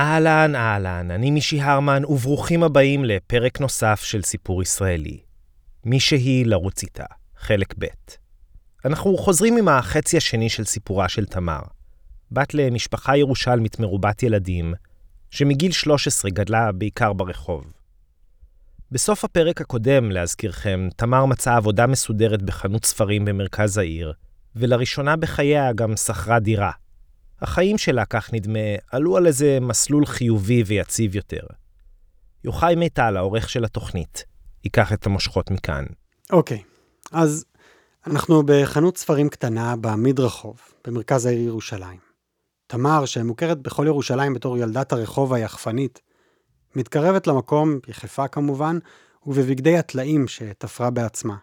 אהלן, אהלן, אני מישי הרמן, וברוכים הבאים לפרק נוסף של סיפור ישראלי. מי שהיא לרוץ איתה, חלק ב'. אנחנו חוזרים עם החצי השני של סיפורה של תמר. בת למשפחה ירושלמית מרובת ילדים, שמגיל 13 גדלה בעיקר ברחוב. בסוף הפרק הקודם, להזכירכם, תמר מצאה עבודה מסודרת בחנות ספרים במרכז העיר, ולראשונה בחייה גם שכרה דירה. החיים שלה, כך נדמה, עלו על איזה מסלול חיובי ויציב יותר. יוחאי מיטל, העורך של התוכנית, ייקח את המושכות מכאן. אוקיי, okay, אז אנחנו בחנות ספרים קטנה במדרחוב, במרכז העיר ירושלים. תמר, שמוכרת בכל ירושלים בתור ילדת הרחוב היחפנית, מתקרבת למקום, יחפה כמובן, ובבגדי הטלאים שתפרה בעצמה.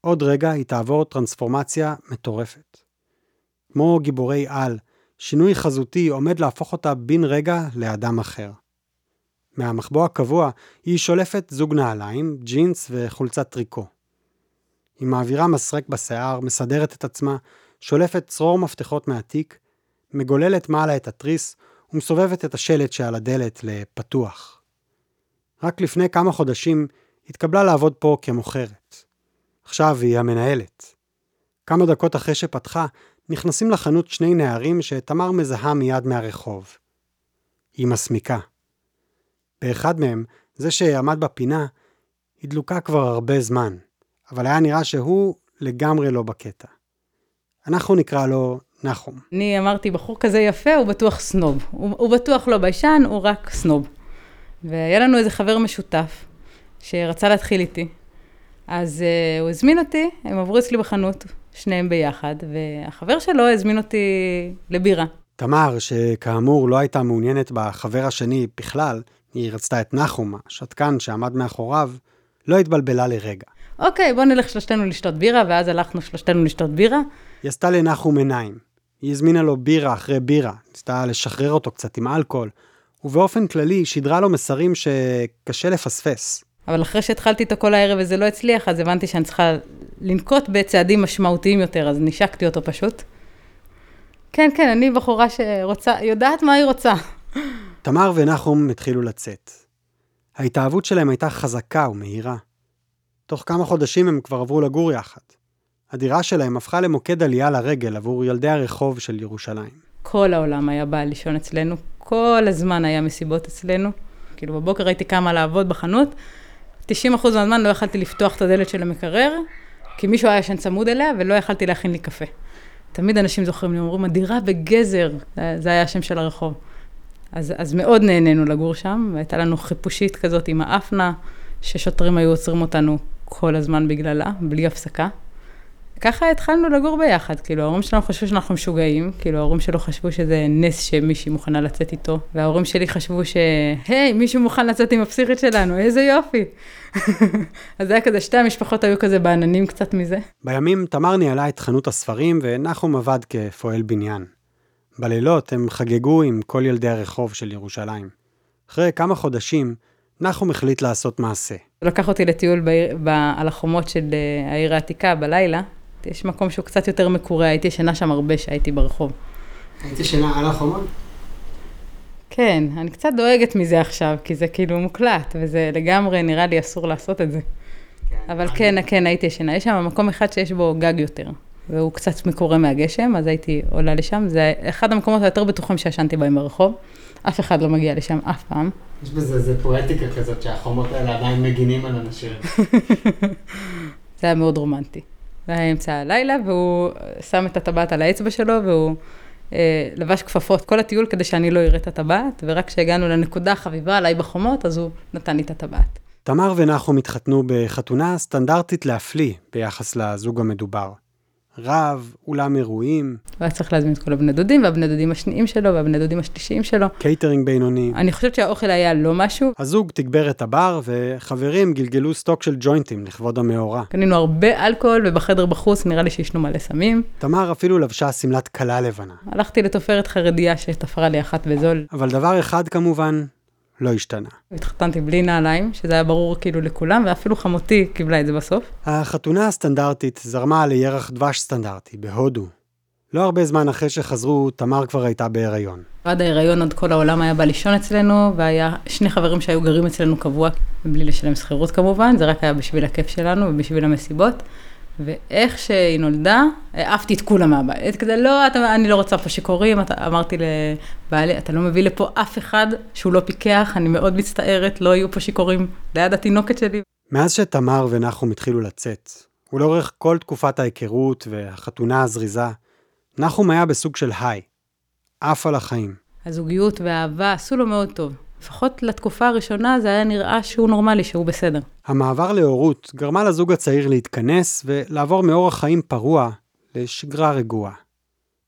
עוד רגע היא תעבור טרנספורמציה מטורפת. כמו גיבורי על, שינוי חזותי עומד להפוך אותה בן רגע לאדם אחר. מהמחבוא הקבוע היא שולפת זוג נעליים, ג'ינס וחולצת טריקו. היא מעבירה מסרק בשיער, מסדרת את עצמה, שולפת צרור מפתחות מהתיק, מגוללת מעלה את התריס ומסובבת את השלט שעל הדלת לפתוח. רק לפני כמה חודשים התקבלה לעבוד פה כמוכרת. עכשיו היא המנהלת. כמה דקות אחרי שפתחה, נכנסים לחנות שני נערים שתמר מזהה מיד מהרחוב. היא מסמיקה. באחד מהם, זה שעמד בפינה, היא דלוקה כבר הרבה זמן, אבל היה נראה שהוא לגמרי לא בקטע. אנחנו נקרא לו נחום. אני אמרתי, בחור כזה יפה, הוא בטוח סנוב. הוא, הוא בטוח לא ביישן, הוא רק סנוב. והיה לנו איזה חבר משותף, שרצה להתחיל איתי. אז uh, הוא הזמין אותי, הם עברו אצלי בחנות, שניהם ביחד, והחבר שלו הזמין אותי לבירה. תמר, שכאמור לא הייתה מעוניינת בחבר השני בכלל, היא רצתה את נחום, השתקן שעמד מאחוריו, לא התבלבלה לרגע. אוקיי, בוא נלך שלושתנו לשתות בירה, ואז הלכנו שלושתנו לשתות בירה. היא עשתה לנחום עיניים. היא הזמינה לו בירה אחרי בירה, ניסתה לשחרר אותו קצת עם אלכוהול, ובאופן כללי שידרה לו מסרים שקשה לפספס. אבל אחרי שהתחלתי איתו כל הערב וזה לא הצליח, אז הבנתי שאני צריכה לנקוט בצעדים משמעותיים יותר, אז נשקתי אותו פשוט. כן, כן, אני בחורה שרוצה, יודעת מה היא רוצה. תמר ונחום התחילו לצאת. ההתאהבות שלהם הייתה חזקה ומהירה. תוך כמה חודשים הם כבר עברו לגור יחד. הדירה שלהם הפכה למוקד עלייה לרגל עבור ילדי הרחוב של ירושלים. כל העולם היה בא לישון אצלנו, כל הזמן היה מסיבות אצלנו. כאילו בבוקר הייתי קמה לעבוד בחנות, 90% מהזמן לא יכלתי לפתוח את הדלת של המקרר, כי מישהו היה ישן צמוד אליה ולא יכלתי להכין לי קפה. תמיד אנשים זוכרים לי, אומרים, הדירה בגזר, זה היה השם של הרחוב. אז, אז מאוד נהנינו לגור שם, והייתה לנו חיפושית כזאת עם האפנה, ששוטרים היו עוצרים אותנו כל הזמן בגללה, בלי הפסקה. ככה התחלנו לגור ביחד, כאילו ההורים שלנו חשבו שאנחנו משוגעים, כאילו ההורים שלו חשבו שזה נס שמישהי מוכנה לצאת איתו, וההורים שלי חשבו ש... היי, מישהו מוכן לצאת עם הפסיכית שלנו, איזה יופי. אז זה היה כזה, שתי המשפחות היו כזה בעננים קצת מזה. בימים תמר ניהלה את חנות הספרים ונחום עבד כפועל בניין. בלילות הם חגגו עם כל ילדי הרחוב של ירושלים. אחרי כמה חודשים, נחום החליט לעשות מעשה. לקח אותי לטיול בעיר, ב, על החומות של אה, העיר העתיקה בלילה, יש מקום שהוא קצת יותר מקורא, הייתי ישנה שם הרבה שהייתי ברחוב. היית ישנה על החומות? כן, אני קצת דואגת מזה עכשיו, כי זה כאילו מוקלט, וזה לגמרי נראה לי אסור לעשות את זה. כן. אבל כן, כן, הייתי ישנה. יש שם מקום אחד שיש בו גג יותר, והוא קצת מקורא מהגשם, אז הייתי עולה לשם. זה אחד המקומות היותר בטוחים שישנתי בהם ברחוב. אף אחד לא מגיע לשם אף פעם. יש בזה איזה פואטיקה כזאת שהחומות האלה עדיין מגינים על אנשים. זה היה מאוד רומנטי. זה היה אמצע הלילה, והוא שם את הטבעת על האצבע שלו, והוא אה, לבש כפפות כל הטיול כדי שאני לא אראה את הטבעת, ורק כשהגענו לנקודה חביבה עליי בחומות, אז הוא נתן לי את הטבעת. תמר ונחום התחתנו בחתונה סטנדרטית להפליא ביחס לזוג המדובר. רב, אולם אירועים. הוא היה צריך להזמין את כל הבני דודים, והבני דודים השניים שלו, והבני דודים השלישיים שלו. קייטרינג בינוני. אני חושבת שהאוכל היה לא משהו. הזוג תגבר את הבר, וחברים גלגלו סטוק של ג'וינטים לכבוד המאורע. קנינו הרבה אלכוהול, ובחדר בחוץ נראה לי שישנו מלא סמים. תמר אפילו לבשה שמלת כלה לבנה. הלכתי לתופרת חרדיה שתפרה לי אחת בזול. אבל דבר אחד כמובן, לא השתנה. התחתנתי בלי נעליים, שזה היה ברור כאילו לכולם, ואפילו חמותי קיבלה את זה בסוף. החתונה הסטנדרטית זרמה לירח דבש סטנדרטי, בהודו. לא הרבה זמן אחרי שחזרו, תמר כבר הייתה בהיריון. עד ההיריון עוד כל העולם היה בא לישון אצלנו, והיה שני חברים שהיו גרים אצלנו קבוע, בלי לשלם שכירות כמובן, זה רק היה בשביל הכיף שלנו ובשביל המסיבות. ואיך שהיא נולדה, העפתי את כולם מהבית. כזה, לא, אתה, אני לא רוצה פה שיכורים, אמרתי לבעלי, אתה לא מביא לפה אף אחד שהוא לא פיקח, אני מאוד מצטערת, לא יהיו פה שיכורים ליד התינוקת שלי. מאז שתמר ונחום התחילו לצאת, ולאורך כל תקופת ההיכרות והחתונה הזריזה, נחום היה בסוג של היי, עף על החיים. הזוגיות והאהבה עשו לו מאוד טוב. לפחות לתקופה הראשונה זה היה נראה שהוא נורמלי, שהוא בסדר. המעבר להורות גרמה לזוג הצעיר להתכנס ולעבור מאורח חיים פרוע לשגרה רגועה.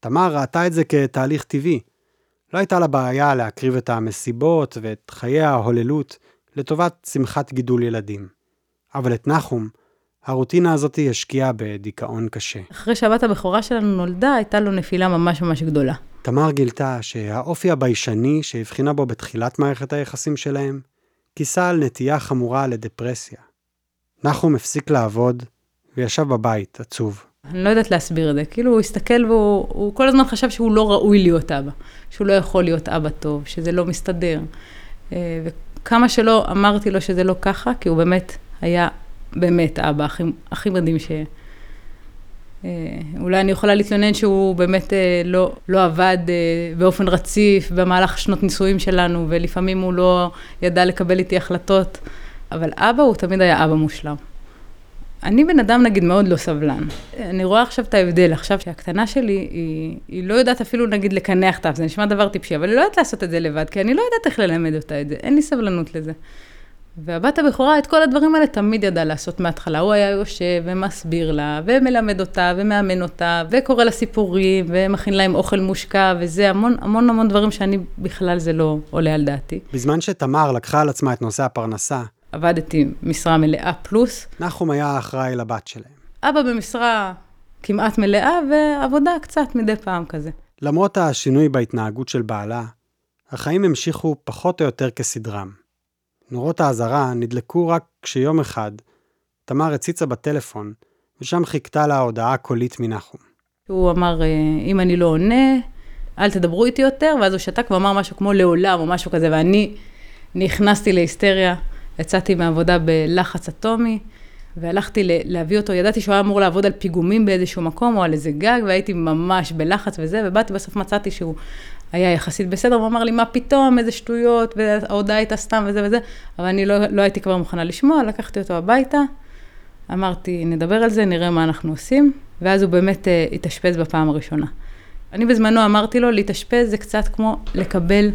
תמר ראתה את זה כתהליך טבעי. לא הייתה לה בעיה להקריב את המסיבות ואת חיי ההוללות לטובת שמחת גידול ילדים. אבל את נחום, הרוטינה הזאת השקיעה בדיכאון קשה. אחרי שהבת הבכורה שלנו נולדה, הייתה לו נפילה ממש ממש גדולה. תמר גילתה שהאופי הביישני שהבחינה בו בתחילת מערכת היחסים שלהם, כיסה על נטייה חמורה לדפרסיה. נחום הפסיק לעבוד וישב בבית, עצוב. אני לא יודעת להסביר את זה, כאילו הוא הסתכל והוא כל הזמן חשב שהוא לא ראוי להיות אבא, שהוא לא יכול להיות אבא טוב, שזה לא מסתדר. אה, וכמה שלא אמרתי לו שזה לא ככה, כי הוא באמת היה באמת האבא הכי, הכי מדהים ש... אה, אולי אני יכולה להתלונן שהוא באמת אה, לא, לא עבד אה, באופן רציף במהלך שנות נישואים שלנו, ולפעמים הוא לא ידע לקבל איתי החלטות, אבל אבא הוא תמיד היה אבא מושלם. אני בן אדם נגיד מאוד לא סבלן. אני רואה עכשיו את ההבדל, עכשיו שהקטנה שלי, היא, היא לא יודעת אפילו נגיד לקנח את זה נשמע דבר טיפשי, אבל היא לא יודעת לעשות את זה לבד, כי אני לא יודעת איך ללמד אותה את זה, אין לי סבלנות לזה. והבת הבכורה, את כל הדברים האלה תמיד ידעה לעשות מההתחלה. הוא היה יושב ומסביר לה, ומלמד אותה, ומאמן אותה, וקורא לה סיפורים, ומכין להם אוכל מושקע, וזה המון המון המון דברים שאני בכלל זה לא עולה על דעתי. בזמן שתמר לקחה על עצמה את נושא הפרנסה, עבדתי משרה מלאה פלוס. נחום היה אחראי לבת שלהם. אבא במשרה כמעט מלאה, ועבודה קצת מדי פעם כזה. למרות השינוי בהתנהגות של בעלה, החיים המשיכו פחות או יותר כסדרם. נורות האזהרה נדלקו רק כשיום אחד תמר הציצה בטלפון, ושם חיכתה לה הודעה קולית מנחום. הוא אמר, אה, אם אני לא עונה, אל תדברו איתי יותר, ואז הוא שתק ואמר משהו כמו לעולם או משהו כזה, ואני נכנסתי להיסטריה, יצאתי מהעבודה בלחץ אטומי, והלכתי להביא אותו, ידעתי שהוא היה אמור לעבוד על פיגומים באיזשהו מקום או על איזה גג, והייתי ממש בלחץ וזה, ובאתי בסוף מצאתי שהוא היה יחסית בסדר, הוא אמר לי, מה פתאום, איזה שטויות, וההודעה הייתה סתם וזה וזה, אבל אני לא, לא הייתי כבר מוכנה לשמוע, לקחתי אותו הביתה, אמרתי, נדבר על זה, נראה מה אנחנו עושים, ואז הוא באמת uh, התאשפז בפעם הראשונה. אני בזמנו אמרתי לו, להתאשפז זה קצת כמו לקבל,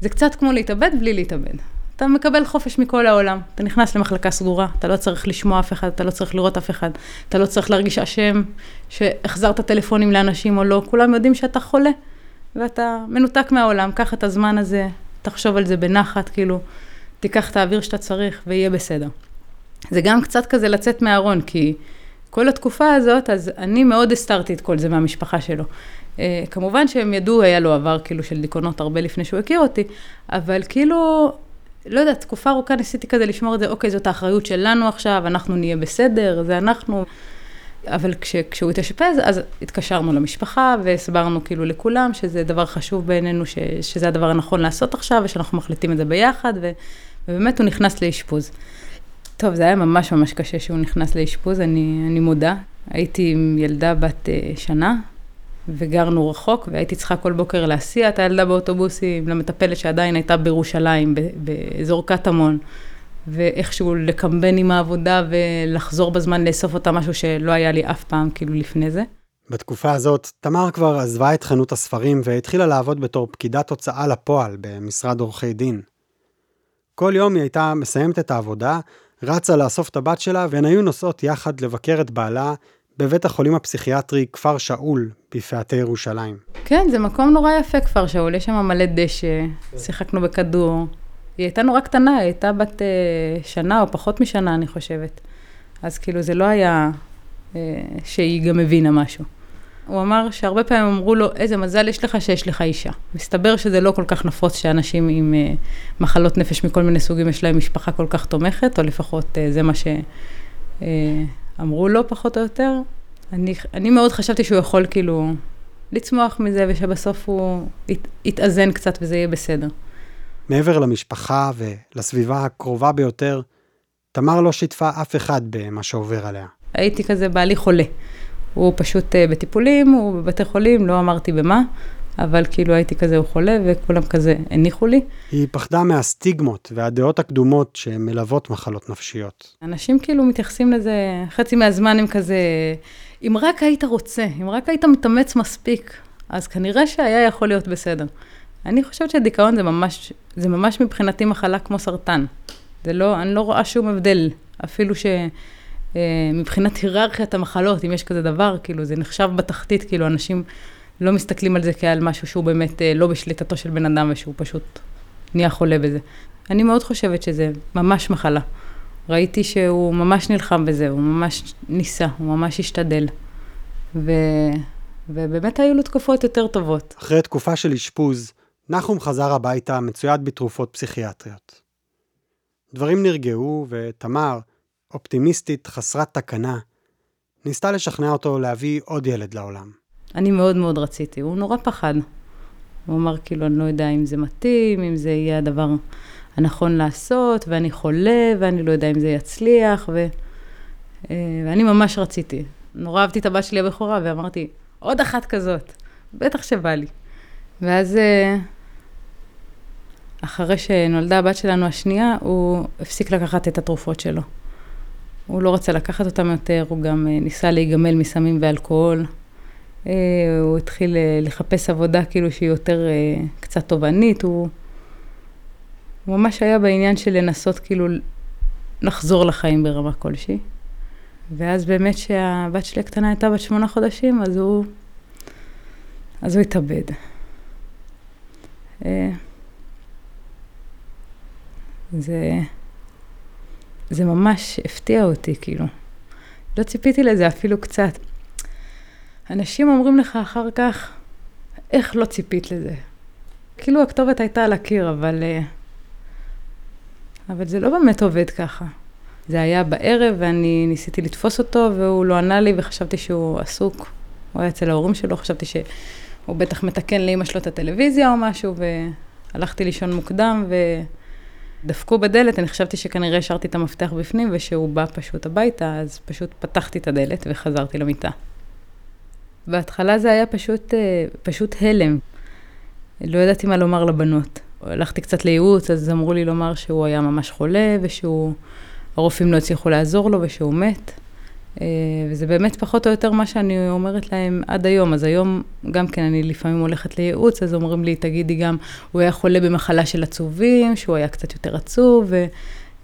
זה קצת כמו להתאבד בלי להתאבד. אתה מקבל חופש מכל העולם, אתה נכנס למחלקה סגורה, אתה לא צריך לשמוע אף אחד, אתה לא צריך לראות אף אחד, אתה לא צריך להרגיש אשם שהחזרת טלפונים לאנשים או לא, כולם יודעים שאתה חולה. ואתה מנותק מהעולם, קח את הזמן הזה, תחשוב על זה בנחת, כאילו, תיקח את האוויר שאתה צריך ויהיה בסדר. זה גם קצת כזה לצאת מהארון, כי כל התקופה הזאת, אז אני מאוד הסתרתי את כל זה מהמשפחה שלו. Uh, כמובן שהם ידעו, היה לו עבר כאילו של דיכאונות הרבה לפני שהוא הכיר אותי, אבל כאילו, לא יודעת, תקופה ארוכה ניסיתי כזה לשמור את זה, אוקיי, זאת האחריות שלנו עכשיו, אנחנו נהיה בסדר, זה אנחנו. אבל כש, כשהוא התאשפז, אז התקשרנו למשפחה והסברנו כאילו לכולם שזה דבר חשוב בעינינו, ש, שזה הדבר הנכון לעשות עכשיו, ושאנחנו מחליטים את זה ביחד, ו, ובאמת הוא נכנס לאשפוז. טוב, זה היה ממש ממש קשה שהוא נכנס לאשפוז, אני, אני מודה. הייתי עם ילדה בת uh, שנה, וגרנו רחוק, והייתי צריכה כל בוקר להסיע את הילדה באוטובוסים, למטפלת שעדיין הייתה בירושלים, באזור קטמון. ואיכשהו לקמבן עם העבודה ולחזור בזמן לאסוף אותה, משהו שלא היה לי אף פעם כאילו לפני זה. בתקופה הזאת, תמר כבר עזבה את חנות הספרים והתחילה לעבוד בתור פקידת הוצאה לפועל במשרד עורכי דין. כל יום היא הייתה מסיימת את העבודה, רצה לאסוף את הבת שלה, והן היו נוסעות יחד לבקר את בעלה בבית החולים הפסיכיאטרי כפר שאול, בפאתי ירושלים. כן, זה מקום נורא יפה, כפר שאול, יש שם מלא דשא, שיחקנו בכדור. היא הייתה נורא קטנה, היא הייתה בת אה, שנה או פחות משנה, אני חושבת. אז כאילו זה לא היה אה, שהיא גם הבינה משהו. הוא אמר שהרבה פעמים אמרו לו, איזה מזל יש לך שיש לך אישה. מסתבר שזה לא כל כך נפוץ שאנשים עם אה, מחלות נפש מכל מיני סוגים, יש להם משפחה כל כך תומכת, או לפחות זה מה שאמרו לו פחות או יותר. אני, אני מאוד חשבתי שהוא יכול כאילו לצמוח מזה, ושבסוף הוא ית, יתאזן קצת וזה יהיה בסדר. מעבר למשפחה ולסביבה הקרובה ביותר, תמר לא שיתפה אף אחד במה שעובר עליה. הייתי כזה בעלי חולה. הוא פשוט uh, בטיפולים, הוא בבתי חולים, לא אמרתי במה, אבל כאילו הייתי כזה, הוא חולה, וכולם כזה הניחו לי. היא פחדה מהסטיגמות והדעות הקדומות שמלוות מחלות נפשיות. אנשים כאילו מתייחסים לזה, חצי מהזמן הם כזה, אם רק היית רוצה, אם רק היית מתאמץ מספיק, אז כנראה שהיה יכול להיות בסדר. אני חושבת שדיכאון זה ממש, זה ממש מבחינתי מחלה כמו סרטן. זה לא, אני לא רואה שום הבדל, אפילו שמבחינת היררכיית המחלות, אם יש כזה דבר, כאילו זה נחשב בתחתית, כאילו אנשים לא מסתכלים על זה כעל משהו שהוא באמת אה, לא בשליטתו של בן אדם ושהוא פשוט נהיה חולה בזה. אני מאוד חושבת שזה ממש מחלה. ראיתי שהוא ממש נלחם בזה, הוא ממש ניסה, הוא ממש השתדל. ו... ובאמת היו לו תקופות יותר טובות. אחרי תקופה של אשפוז, נחום חזר הביתה מצויד בתרופות פסיכיאטריות. דברים נרגעו, ותמר, אופטימיסטית חסרת תקנה, ניסתה לשכנע אותו להביא עוד ילד לעולם. אני מאוד מאוד רציתי, הוא נורא פחד. הוא אמר, כאילו, אני לא יודע אם זה מתאים, אם זה יהיה הדבר הנכון לעשות, ואני חולה, ואני לא יודע אם זה יצליח, ו... אה, ואני ממש רציתי. נורא אהבתי את הבת שלי הבכורה, ואמרתי, עוד אחת כזאת, בטח שבא לי. ואז, אה, אחרי שנולדה הבת שלנו השנייה, הוא הפסיק לקחת את התרופות שלו. הוא לא רצה לקחת אותם יותר, הוא גם אה, ניסה להיגמל מסמים ואלכוהול. הוא התחיל לחפש עבודה כאילו שהיא יותר קצת תובענית, הוא... הוא ממש היה בעניין של לנסות כאילו לחזור לחיים ברמה כלשהי. ואז באמת שהבת שלי הקטנה הייתה בת שמונה חודשים, אז הוא, אז הוא התאבד. אה, זה, זה ממש הפתיע אותי, כאילו. לא ציפיתי לזה אפילו קצת. אנשים אומרים לך אחר כך, איך לא ציפית לזה? כאילו הכתובת הייתה על הקיר, אבל... Uh, אבל זה לא באמת עובד ככה. זה היה בערב ואני ניסיתי לתפוס אותו והוא לא ענה לי וחשבתי שהוא עסוק. הוא היה אצל ההורים שלו, חשבתי שהוא בטח מתקן לאמא שלו את הטלוויזיה או משהו, והלכתי לישון מוקדם ודפקו בדלת, אני חשבתי שכנראה השארתי את המפתח בפנים ושהוא בא פשוט הביתה, אז פשוט פתחתי את הדלת וחזרתי למיטה. בהתחלה זה היה פשוט, אה, פשוט הלם. לא ידעתי מה לומר לבנות. הלכתי קצת לייעוץ, אז אמרו לי לומר שהוא היה ממש חולה, ושהוא, הרופאים לא הצליחו לעזור לו ושהוא מת. אה, וזה באמת פחות או יותר מה שאני אומרת להם עד היום. אז היום גם כן אני לפעמים הולכת לייעוץ, אז אומרים לי, תגידי גם, הוא היה חולה במחלה של עצובים, שהוא היה קצת יותר עצוב, ו...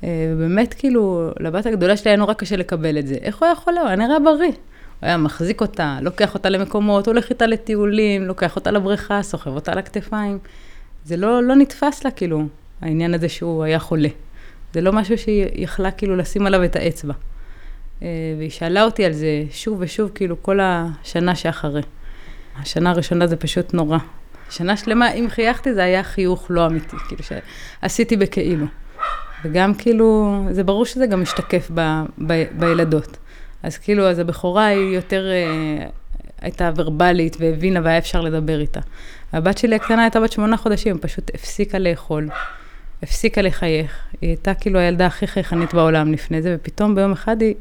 אה, ובאמת, כאילו, לבת הגדולה שלי היה נורא קשה לקבל את זה. איך הוא היה חולה? הוא היה נראה בריא. הוא היה מחזיק אותה, לוקח אותה למקומות, הולך איתה לטיולים, לוקח אותה לבריכה, סוחב אותה על הכתפיים. זה לא, לא נתפס לה, כאילו, העניין הזה שהוא היה חולה. זה לא משהו שהיא יכלה כאילו לשים עליו את האצבע. אה, והיא שאלה אותי על זה שוב ושוב, כאילו, כל השנה שאחרי. השנה הראשונה זה פשוט נורא. שנה שלמה, אם חייכתי, זה היה חיוך לא אמיתי, כאילו שעשיתי בכאילו. וגם כאילו, זה ברור שזה גם משתקף ב, ב, בילדות. אז כאילו, אז הבכורה היא יותר, אה, הייתה ורבלית והבינה והיה אפשר לדבר איתה. הבת שלי הקטנה הייתה בת שמונה חודשים, פשוט הפסיקה לאכול, הפסיקה לחייך. היא הייתה כאילו הילדה הכי חייכנית בעולם לפני זה, ופתאום ביום אחד היא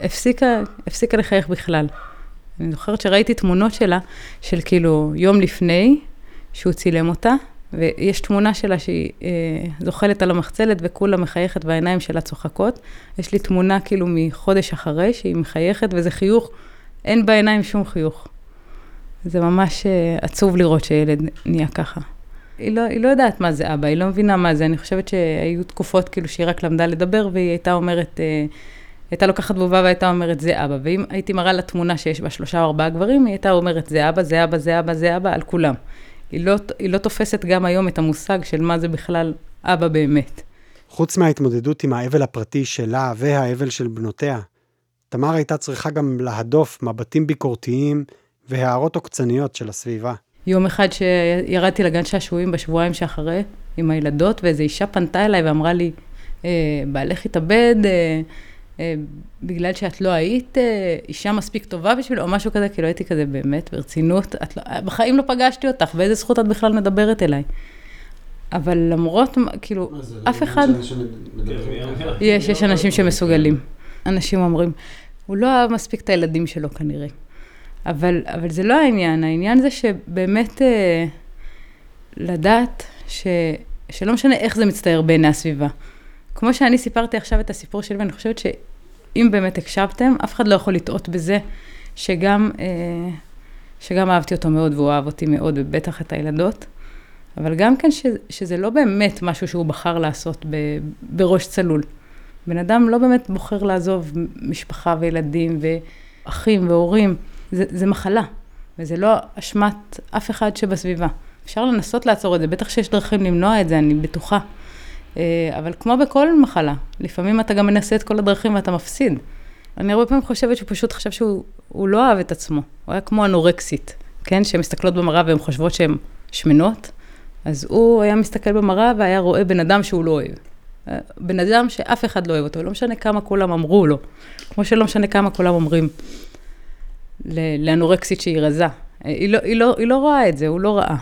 הפסיקה, הפסיקה לחייך בכלל. אני זוכרת שראיתי תמונות שלה, של כאילו יום לפני, שהוא צילם אותה, ויש תמונה שלה שהיא אה, זוחלת על המחצלת וכולה מחייכת והעיניים שלה צוחקות. יש לי תמונה כאילו מחודש אחרי שהיא מחייכת וזה חיוך, אין בעיניים שום חיוך. זה ממש אה, עצוב לראות שילד נהיה ככה. היא לא, היא לא יודעת מה זה אבא, היא לא מבינה מה זה. אני חושבת שהיו תקופות כאילו שהיא רק למדה לדבר, והיא הייתה אומרת, אה, הייתה לוקחת בובה והייתה אומרת, זה אבא. ואם הייתי מראה לה תמונה שיש בה שלושה או ארבעה גברים, היא הייתה אומרת, זה אבא, זה אבא, זה אבא, זה אבא, על כולם. היא לא, היא לא תופסת גם היום את המושג של מה זה בכלל אבא באמת. חוץ מההתמודדות עם האבל הפרטי שלה והאבל של בנותיה, תמר הייתה צריכה גם להדוף מבטים ביקורתיים והערות עוקצניות של הסביבה. יום אחד שירדתי לגן שעשועים בשבועיים שאחרי, עם הילדות, ואיזו אישה פנתה אליי ואמרה לי, אה, בעלך התאבד, אה, בגלל שאת לא היית אה, אישה מספיק טובה בשבילו, או משהו כזה, כאילו הייתי כזה, באמת, ברצינות, את לא, בחיים לא פגשתי אותך, באיזה זכות את בכלל מדברת אליי? אבל למרות, כאילו, אף אחד... שמדברים ככה. יש, יש אנשים שמסוגלים. אנשים אומרים, הוא לא אהב מספיק את הילדים שלו כנראה. אבל, אבל זה לא העניין, העניין זה שבאמת אה, לדעת ש, שלא משנה איך זה מצטייר בעיני הסביבה. כמו שאני סיפרתי עכשיו את הסיפור שלי, ואני חושבת שאם באמת הקשבתם, אף אחד לא יכול לטעות בזה שגם, אה, שגם אהבתי אותו מאוד והוא אהב אותי מאוד, ובטח את הילדות. אבל גם כן ש, שזה לא באמת משהו שהוא בחר לעשות ב, בראש צלול. בן אדם לא באמת בוחר לעזוב משפחה וילדים ואחים והורים, זה, זה מחלה, וזה לא אשמת אף אחד שבסביבה. אפשר לנסות לעצור את זה, בטח שיש דרכים למנוע את זה, אני בטוחה. אה, אבל כמו בכל מחלה, לפעמים אתה גם מנסה את כל הדרכים ואתה מפסיד. אני הרבה פעמים חושבת שהוא פשוט חשב שהוא הוא לא אהב את עצמו, הוא היה כמו אנורקסית, כן? שהן מסתכלות במראה והן חושבות שהן שמנות, אז הוא היה מסתכל במראה והיה רואה בן אדם שהוא לא אוהב. בן אדם שאף אחד לא אוהב אותו, לא משנה כמה כולם אמרו לו, כמו שלא משנה כמה כולם אומרים לאנורקסית שהיא רזה. היא לא, היא, לא, היא לא רואה את זה, הוא לא ראה.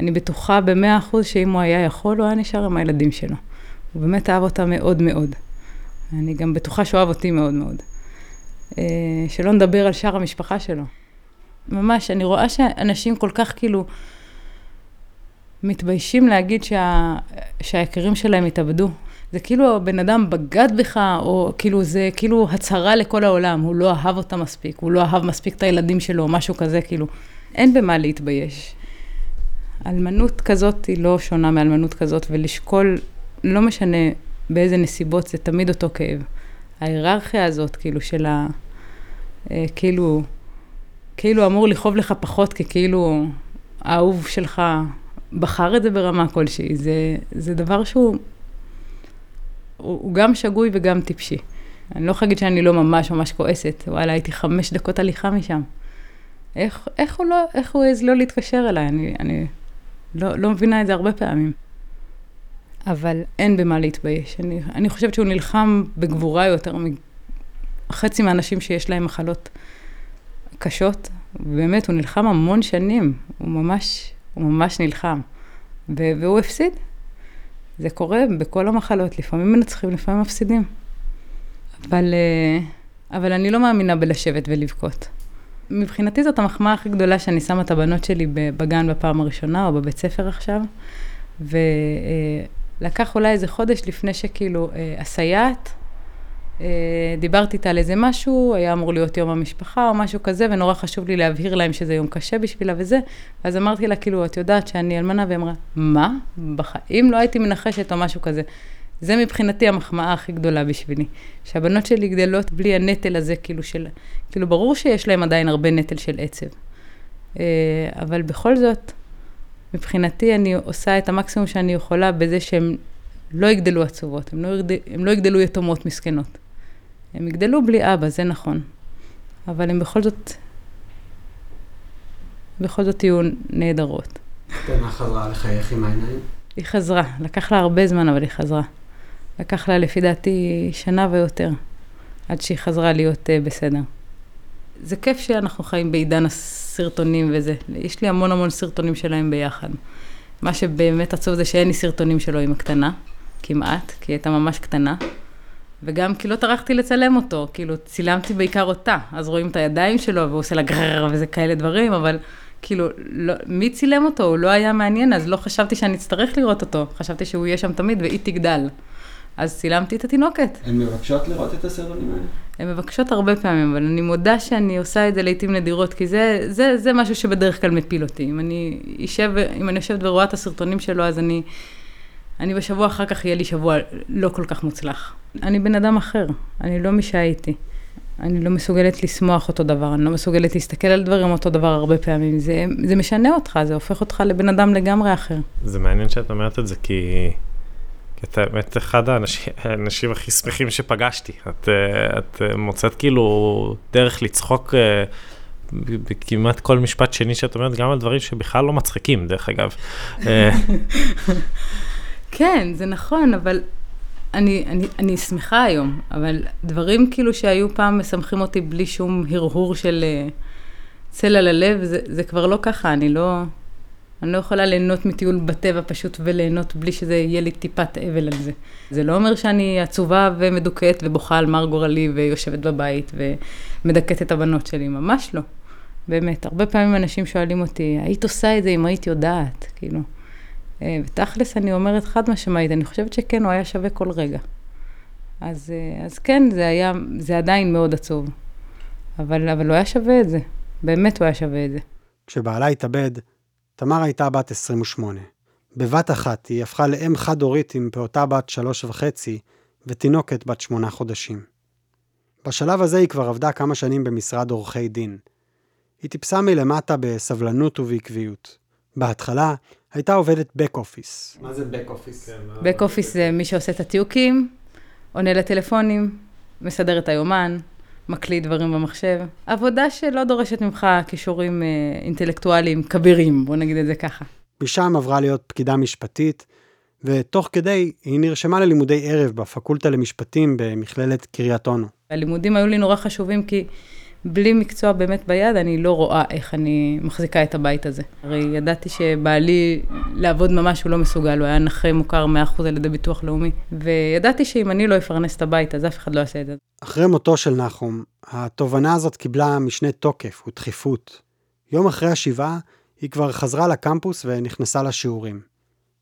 אני בטוחה במאה אחוז שאם הוא היה יכול, הוא היה נשאר עם הילדים שלו. הוא באמת אהב אותה מאוד מאוד. אני גם בטוחה שהוא אוהב אותי מאוד מאוד. אה, שלא נדבר על שאר המשפחה שלו. ממש, אני רואה שאנשים כל כך כאילו מתביישים להגיד שה... שהיקירים שלהם התאבדו. זה כאילו הבן אדם בגד בך, או כאילו זה כאילו הצהרה לכל העולם, הוא לא אהב אותה מספיק, הוא לא אהב מספיק את הילדים שלו, או משהו כזה, כאילו, אין במה להתבייש. אלמנות כזאת היא לא שונה מאלמנות כזאת, ולשקול, לא משנה באיזה נסיבות, זה תמיד אותו כאב. ההיררכיה הזאת, כאילו, של ה... אה, כאילו, כאילו אמור לכאוב לך פחות, כי כאילו האהוב שלך בחר את זה ברמה כלשהי. זה, זה דבר שהוא הוא, גם שגוי וגם טיפשי. אני לא יכולה להגיד שאני לא ממש ממש כועסת, וואלה, הייתי חמש דקות הליכה משם. איך, איך הוא לא, איך הוא העז לא להתקשר אליי? אני, אני לא, לא מבינה את זה הרבה פעמים. אבל אין במה להתבייש. אני, אני חושבת שהוא נלחם בגבורה יותר מחצי מהאנשים שיש להם מחלות קשות. באמת, הוא נלחם המון שנים. הוא ממש, הוא ממש נלחם. והוא הפסיד. זה קורה בכל המחלות, לפעמים מנצחים, לפעמים מפסידים. אבל, אה, אבל אני לא מאמינה בלשבת ולבכות. מבחינתי זאת המחמאה הכי גדולה שאני שמה את הבנות שלי בגן בפעם הראשונה, או בבית ספר עכשיו, ולקח אולי איזה חודש לפני שכאילו אה, הסייעת, אה, דיברתי איתה על איזה משהו, היה אמור להיות יום המשפחה או משהו כזה, ונורא חשוב לי להבהיר להם שזה יום קשה בשבילה וזה. ואז אמרתי לה, כאילו, את יודעת שאני אלמנה? והיא אמרה, מה? בחיים לא הייתי מנחשת או משהו כזה. זה מבחינתי המחמאה הכי גדולה בשבילי. שהבנות שלי גדלות בלי הנטל הזה, כאילו של... כאילו, ברור שיש להם עדיין הרבה נטל של עצב. אה, אבל בכל זאת, מבחינתי אני עושה את המקסימום שאני יכולה בזה שהם לא יגדלו עצובות, הם לא, יגדל, לא יגדלו יתומות מסכנות. הם יגדלו בלי אבא, זה נכון. אבל הם בכל זאת, בכל זאת יהיו נהדרות. קטנה חזרה לחייך עם העיניים? היא חזרה, לקח לה הרבה זמן, אבל היא חזרה. לקח לה לפי דעתי שנה ויותר, עד שהיא חזרה להיות uh, בסדר. זה כיף שאנחנו חיים בעידן הסרטונים וזה. יש לי המון המון סרטונים שלהם ביחד. מה שבאמת עצוב זה שאין לי סרטונים שלו עם הקטנה, כמעט, כי היא הייתה ממש קטנה. וגם כי לא טרחתי לצלם אותו, כאילו צילמתי בעיקר אותה, אז רואים את הידיים שלו והוא עושה לה גרר וזה כאלה דברים, אבל כאילו, לא, מי צילם אותו? הוא לא היה מעניין, אז לא חשבתי שאני אצטרך לראות אותו, חשבתי שהוא יהיה שם תמיד והיא תגדל. אז צילמתי את התינוקת. הן מבקשות לראות את הסרטונים האלה? הן מבקשות הרבה פעמים, אבל אני מודה שאני עושה את זה לעיתים נדירות, כי זה, זה, זה משהו שבדרך כלל מפיל אותי. אם אני יושב, אם אני יושבת ורואה את הסרטונים שלו, אז אני, אני בשבוע אחר כך יהיה לי שבוע לא כל כך מוצלח. אני בן אדם אחר, אני לא מי שהייתי. אני לא מסוגלת לשמוח אותו דבר, אני לא מסוגלת להסתכל על דברים אותו דבר הרבה פעמים. זה, זה משנה אותך, זה הופך אותך לבן אדם לגמרי אחר. זה מעניין שאת אומרת את זה, כי, כי אתה באמת אחד האנשים, האנשים הכי שמחים שפגשתי. את, את מוצאת כאילו דרך לצחוק אה, בכמעט כל משפט שני שאת אומרת, גם על דברים שבכלל לא מצחיקים, דרך אגב. כן, זה נכון, אבל אני, אני, אני שמחה היום, אבל דברים כאילו שהיו פעם משמחים אותי בלי שום הרהור של אה, צל על הלב, זה, זה כבר לא ככה, אני לא, אני לא יכולה ליהנות מטיול בטבע פשוט וליהנות בלי שזה יהיה לי טיפת אבל על זה. זה לא אומר שאני עצובה ומדוכאת ובוכה על מר גורלי ויושבת בבית ומדכאת את הבנות שלי, ממש לא. באמת, הרבה פעמים אנשים שואלים אותי, היית עושה את זה אם היית יודעת, כאילו. אה, ותכלס אני אומרת חד משמעית, אני חושבת שכן, הוא היה שווה כל רגע. אז, אה, אז כן, זה היה, זה עדיין מאוד עצוב. אבל, אבל הוא היה שווה את זה. באמת הוא היה שווה את זה. כשבעלה התאבד, תמר הייתה בת 28. בבת אחת היא הפכה לאם חד-הורית עם פעוטה בת שלוש וחצי ותינוקת בת שמונה חודשים. בשלב הזה היא כבר עבדה כמה שנים במשרד עורכי דין. היא טיפסה מלמטה בסבלנות ובעקביות. בהתחלה הייתה עובדת back office. מה זה back office? Back office זה מי שעושה את התיוקים, עונה לטלפונים, מסדר את היומן, מקליט דברים במחשב. עבודה שלא דורשת ממך כישורים אה, אינטלקטואליים כבירים, בוא נגיד את זה ככה. משם עברה להיות פקידה משפטית, ותוך כדי היא נרשמה ללימודי ערב בפקולטה למשפטים במכללת קריית אונו. הלימודים היו לי נורא חשובים כי בלי מקצוע באמת ביד, אני לא רואה איך אני מחזיקה את הבית הזה. הרי ידעתי שבעלי לעבוד ממש הוא לא מסוגל, הוא היה נכה מוכר 100% על ידי ביטוח לאומי. וידעתי שאם אני לא אפרנס את הבית, אז אף אחד לא יעשה את זה. אחרי מותו של נחום, התובנה הזאת קיבלה משנה תוקף ודחיפות. יום אחרי השבעה, היא כבר חזרה לקמפוס ונכנסה לשיעורים.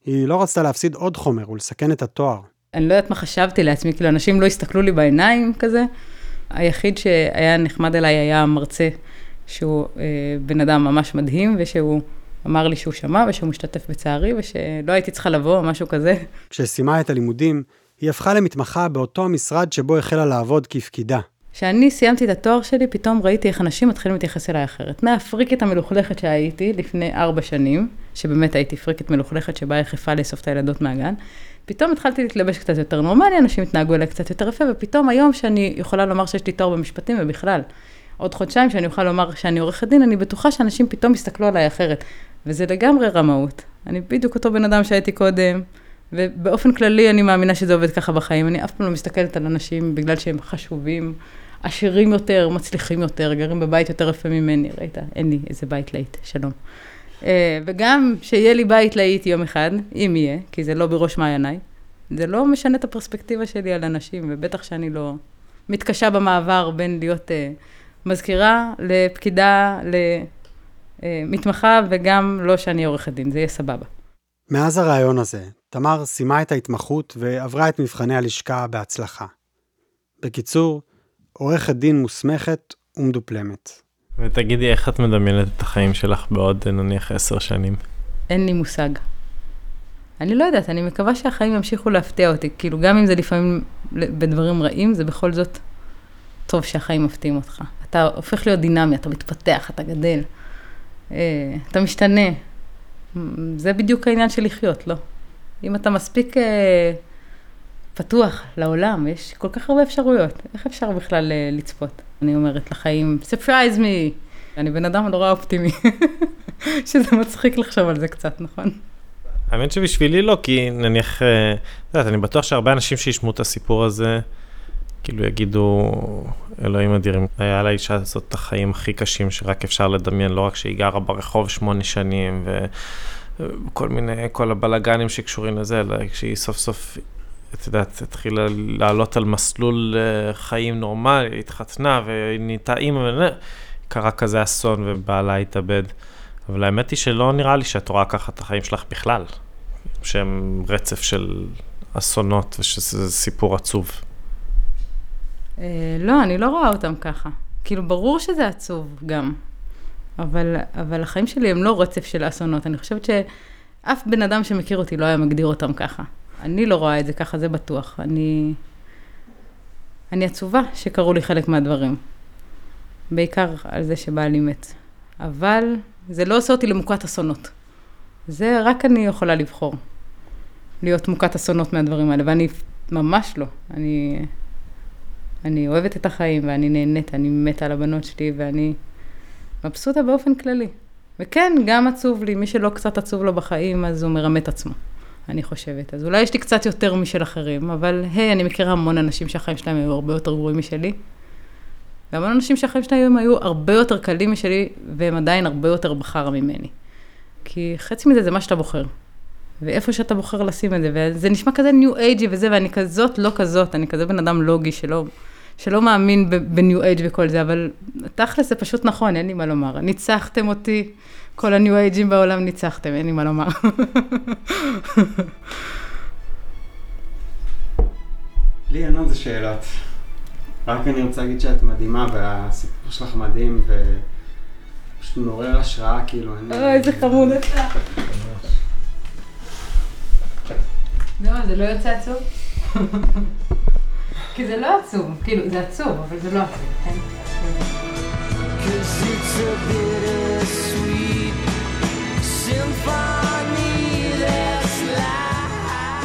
היא לא רצתה להפסיד עוד חומר ולסכן את התואר. אני לא יודעת מה חשבתי לעצמי, כאילו אנשים לא הסתכלו לי בעיניים כזה. היחיד שהיה נחמד אליי היה המרצה, שהוא אה, בן אדם ממש מדהים, ושהוא אמר לי שהוא שמע ושהוא משתתף בצערי, ושלא הייתי צריכה לבוא או משהו כזה. כשסיימה את הלימודים, היא הפכה למתמחה באותו המשרד שבו החלה לעבוד כפקידה. כשאני סיימתי את התואר שלי, פתאום ראיתי איך אנשים מתחילים להתייחס אליי אחרת. מהפריקית המלוכלכת שהייתי לפני ארבע שנים, שבאמת הייתי פריקית מלוכלכת שבאה יחפה לאסוף את הילדות מהגן, פתאום התחלתי להתלבש קצת יותר נורמלי, אנשים התנהגו אליי קצת יותר יפה, ופתאום היום שאני יכולה לומר שיש לי תואר במשפטים, ובכלל, עוד חודשיים שאני אוכל לומר שאני עורכת דין, אני בטוחה שאנשים פתאום יסתכלו עליי אחרת. וזה לגמרי רמאות. אני בדיוק אותו בן אדם שהייתי קודם, ובאופן כללי אני מאמינה שזה עובד ככה בחיים. אני אף פעם לא מסתכלת על אנשים בגלל שהם חשובים, עשירים יותר, מצליחים יותר, גרים בבית יותר יפה ממני, ראית? אין לי איזה בית להיט, שלום. אה, וגם שיהיה לי בית להיט יום אחד, אם יהיה, כי זה לא בראש מעייניי, זה לא משנה את הפרספקטיבה שלי על אנשים, ובטח שאני לא מתקשה במעבר בין להיות uh, מזכירה לפקידה, למתמחה, uh, וגם לא שאני עורכת דין, זה יהיה סבבה. מאז הרעיון הזה, תמר סיימה את ההתמחות ועברה את מבחני הלשכה בהצלחה. בקיצור, עורכת דין מוסמכת ומדופלמת. ותגידי, איך את מדמיינת את החיים שלך בעוד נניח עשר שנים? אין לי מושג. אני לא יודעת, אני מקווה שהחיים ימשיכו להפתיע אותי. כאילו, גם אם זה לפעמים בדברים רעים, זה בכל זאת טוב שהחיים מפתיעים אותך. אתה הופך להיות דינמי, אתה מתפתח, אתה גדל, אה, אתה משתנה. זה בדיוק העניין של לחיות, לא? אם אתה מספיק אה, פתוח לעולם, יש כל כך הרבה אפשרויות, איך אפשר בכלל אה, לצפות? אני אומרת לחיים, surprise me! אני בן אדם נורא אופטימי, שזה מצחיק לחשוב על זה קצת, נכון? האמת שבשבילי לא, כי נניח, אה, את יודעת, אני בטוח שהרבה אנשים שישמעו את הסיפור הזה, כאילו יגידו, אלוהים אדירים, היה לאישה הזאת את החיים הכי קשים שרק אפשר לדמיין, לא רק שהיא גרה ברחוב שמונה שנים, וכל מיני, כל הבלגנים שקשורים לזה, אלא כשהיא סוף סוף, את יודעת, התחילה לעלות על מסלול אה, חיים נורמלי, התחתנה ונהייתה אימא, קרה כזה אסון ובעלה התאבד. אבל האמת היא שלא נראה לי שאת רואה ככה את החיים שלך בכלל, שהם רצף של אסונות ושזה סיפור עצוב. אה, לא, אני לא רואה אותם ככה. כאילו, ברור שזה עצוב גם, אבל, אבל החיים שלי הם לא רצף של אסונות. אני חושבת שאף בן אדם שמכיר אותי לא היה מגדיר אותם ככה. אני לא רואה את זה ככה, זה בטוח. אני, אני עצובה שקרו לי חלק מהדברים. בעיקר על זה שבעלי מת. אבל זה לא עושה אותי למוכת אסונות. זה רק אני יכולה לבחור. להיות מוכת אסונות מהדברים האלה, ואני ממש לא. אני, אני אוהבת את החיים, ואני נהנית, אני מתה על הבנות שלי, ואני מבסוטה באופן כללי. וכן, גם עצוב לי, מי שלא קצת עצוב לו בחיים, אז הוא מרמה את עצמו. אני חושבת. אז אולי יש לי קצת יותר משל אחרים, אבל היי, אני מכירה המון אנשים שהחיים שלהם היו הרבה יותר גרועים משלי. והמון אנשים שהחיים שלהם היו הרבה יותר קלים משלי, והם עדיין הרבה יותר בחרא ממני. כי חצי מזה זה מה שאתה בוחר. ואיפה שאתה בוחר לשים את זה, וזה נשמע כזה ניו אייג'י וזה, ואני כזאת, לא כזאת, אני כזה בן אדם לוגי שלא, שלא מאמין בניו אייג' וכל זה, אבל תכל'ס זה פשוט נכון, אין לי מה לומר. ניצחתם אותי, כל הניו אייג'ים בעולם ניצחתם, אין לי מה לומר. לי אין על זה שאלות. רק אני רוצה להגיד שאת מדהימה, והסיפור שלך מדהים, ופשוט מעורר השראה, כאילו. אוי, איזה חמוד אתה. לא, זה לא יוצא עצוב? כי זה לא עצוב, כאילו, זה עצוב, אבל זה לא עצוב, כן?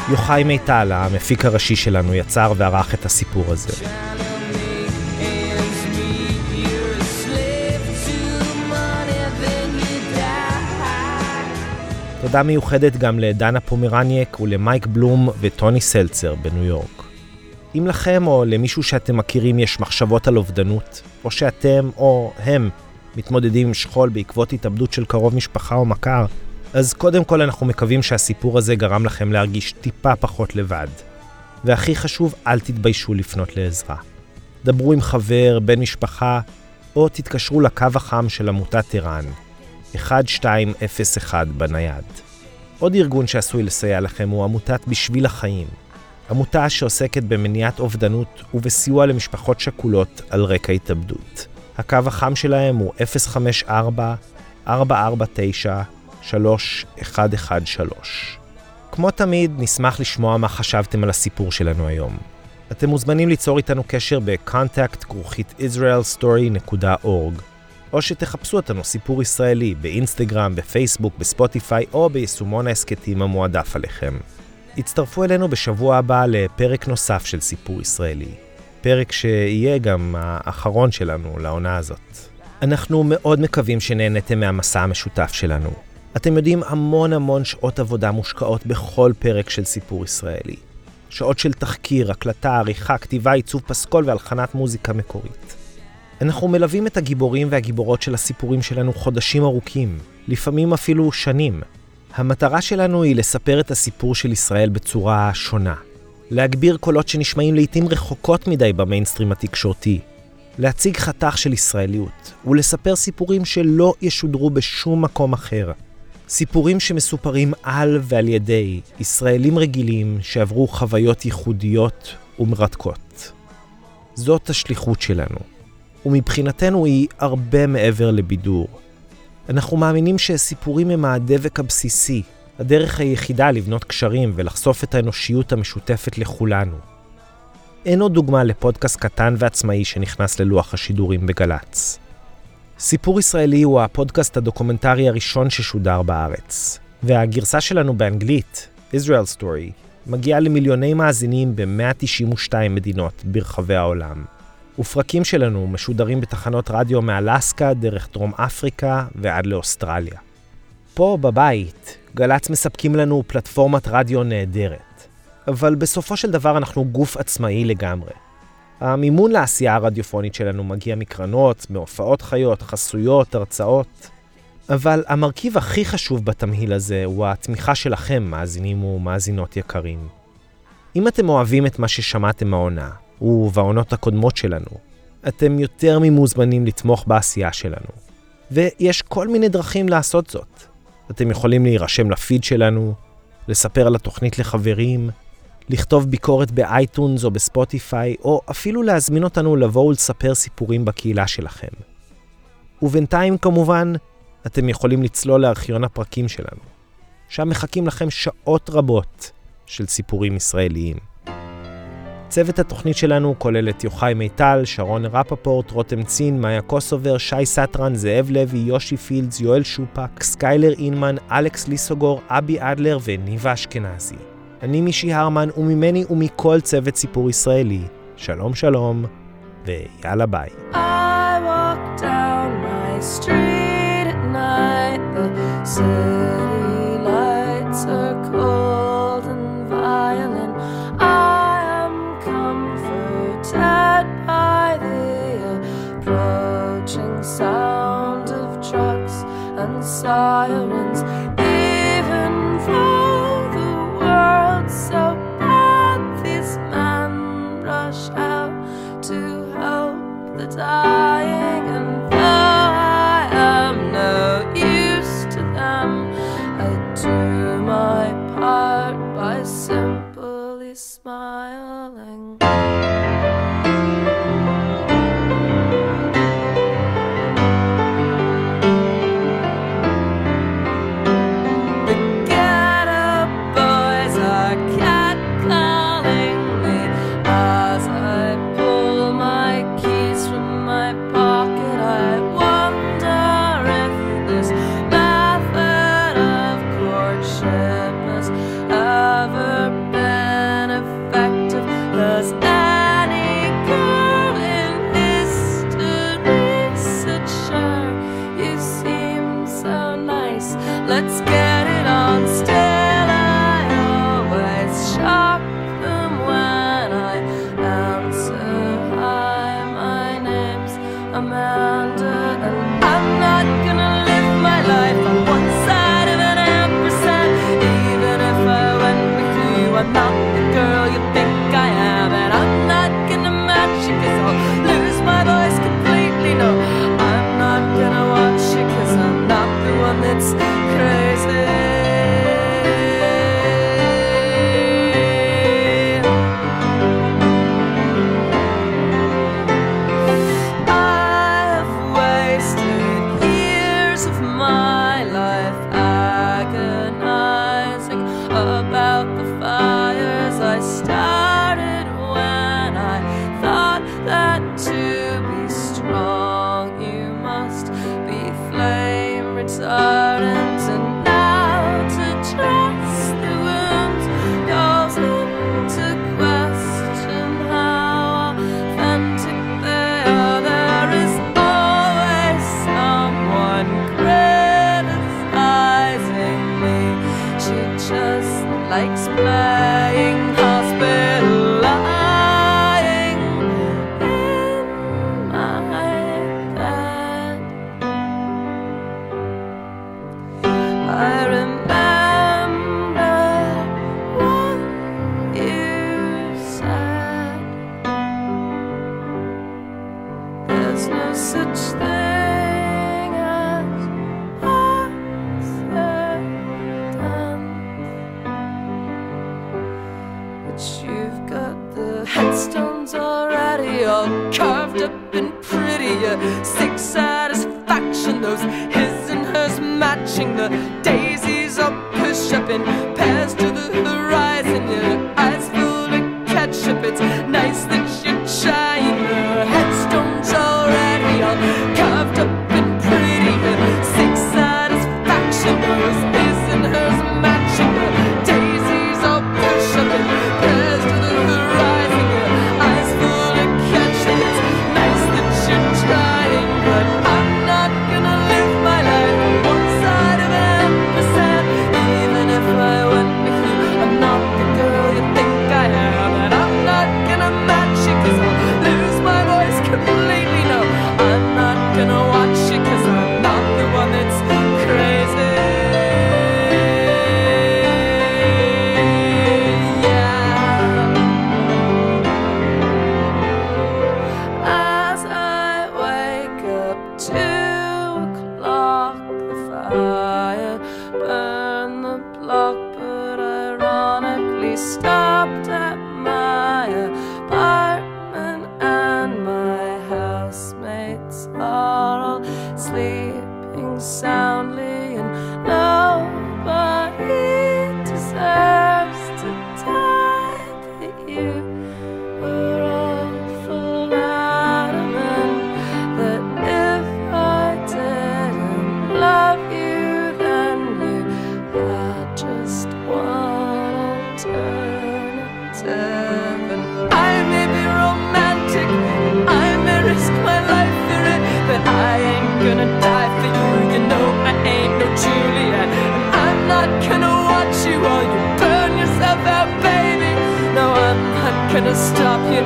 יוחאי מיטל, המפיק הראשי שלנו, יצר וערך את הסיפור הזה. תודה מיוחדת גם לדנה פומרניאק ולמייק בלום וטוני סלצר בניו יורק. אם לכם או למישהו שאתם מכירים יש מחשבות על אובדנות, או שאתם או הם מתמודדים עם שכול בעקבות התאבדות של קרוב משפחה או מכר, אז קודם כל אנחנו מקווים שהסיפור הזה גרם לכם להרגיש טיפה פחות לבד. והכי חשוב, אל תתביישו לפנות לעזרה. דברו עם חבר, בן משפחה, או תתקשרו לקו החם של עמותת ער"ן, 1201 בנייד. עוד ארגון שעשוי לסייע לכם הוא עמותת בשביל החיים. עמותה שעוסקת במניעת אובדנות ובסיוע למשפחות שכולות על רקע התאבדות. הקו החם שלהם הוא 054-449-3113. כמו תמיד, נשמח לשמוע מה חשבתם על הסיפור שלנו היום. אתם מוזמנים ליצור איתנו קשר ב-contact כרוכית israelstory.org או שתחפשו אותנו סיפור ישראלי באינסטגרם, בפייסבוק, בספוטיפיי או ביישומון ההסכתים המועדף עליכם. הצטרפו אלינו בשבוע הבא לפרק נוסף של סיפור ישראלי. פרק שיהיה גם האחרון שלנו לעונה הזאת. אנחנו מאוד מקווים שנהנתם מהמסע המשותף שלנו. אתם יודעים, המון המון שעות עבודה מושקעות בכל פרק של סיפור ישראלי. שעות של תחקיר, הקלטה, עריכה, כתיבה, עיצוב פסקול והלחנת מוזיקה מקורית. אנחנו מלווים את הגיבורים והגיבורות של הסיפורים שלנו חודשים ארוכים, לפעמים אפילו שנים. המטרה שלנו היא לספר את הסיפור של ישראל בצורה שונה. להגביר קולות שנשמעים לעיתים רחוקות מדי במיינסטרים התקשורתי. להציג חתך של ישראליות, ולספר סיפורים שלא ישודרו בשום מקום אחר. סיפורים שמסופרים על ועל ידי ישראלים רגילים שעברו חוויות ייחודיות ומרתקות. זאת השליחות שלנו. ומבחינתנו היא הרבה מעבר לבידור. אנחנו מאמינים שסיפורים הם הדבק הבסיסי, הדרך היחידה לבנות קשרים ולחשוף את האנושיות המשותפת לכולנו. אין עוד דוגמה לפודקאסט קטן ועצמאי שנכנס ללוח השידורים בגל"צ. סיפור ישראלי הוא הפודקאסט הדוקומנטרי הראשון ששודר בארץ, והגרסה שלנו באנגלית, Israel Story, מגיעה למיליוני מאזינים ב-192 מדינות ברחבי העולם. ופרקים שלנו משודרים בתחנות רדיו מאלסקה, דרך דרום אפריקה ועד לאוסטרליה. פה בבית, גל"צ מספקים לנו פלטפורמת רדיו נהדרת, אבל בסופו של דבר אנחנו גוף עצמאי לגמרי. המימון לעשייה הרדיופונית שלנו מגיע מקרנות, מהופעות חיות, חסויות, הרצאות, אבל המרכיב הכי חשוב בתמהיל הזה הוא התמיכה שלכם, מאזינים ומאזינות יקרים. אם אתם אוהבים את מה ששמעתם מהעונה, ובעונות הקודמות שלנו. אתם יותר ממוזמנים לתמוך בעשייה שלנו. ויש כל מיני דרכים לעשות זאת. אתם יכולים להירשם לפיד שלנו, לספר על התוכנית לחברים, לכתוב ביקורת ב iTunes או ב Spotify, או אפילו להזמין אותנו לבוא ולספר סיפורים בקהילה שלכם. ובינתיים, כמובן, אתם יכולים לצלול לארכיון הפרקים שלנו. שם מחכים לכם שעות רבות של סיפורים ישראליים. צוות התוכנית שלנו כולל את יוחאי מיטל, שרון רפפורט, רותם צין, מאיה קוסובר, שי סטרן, זאב לוי, יושי פילדס, יואל שופק, סקיילר אינמן, אלכס ליסוגור, אבי אדלר וניבה אשכנזי. אני מישי הרמן, וממני ומכל צוות סיפור ישראלי. שלום שלום, ויאללה ביי. Street at night, the city lights are cold. price that sleeping soundly,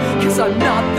Cause I'm not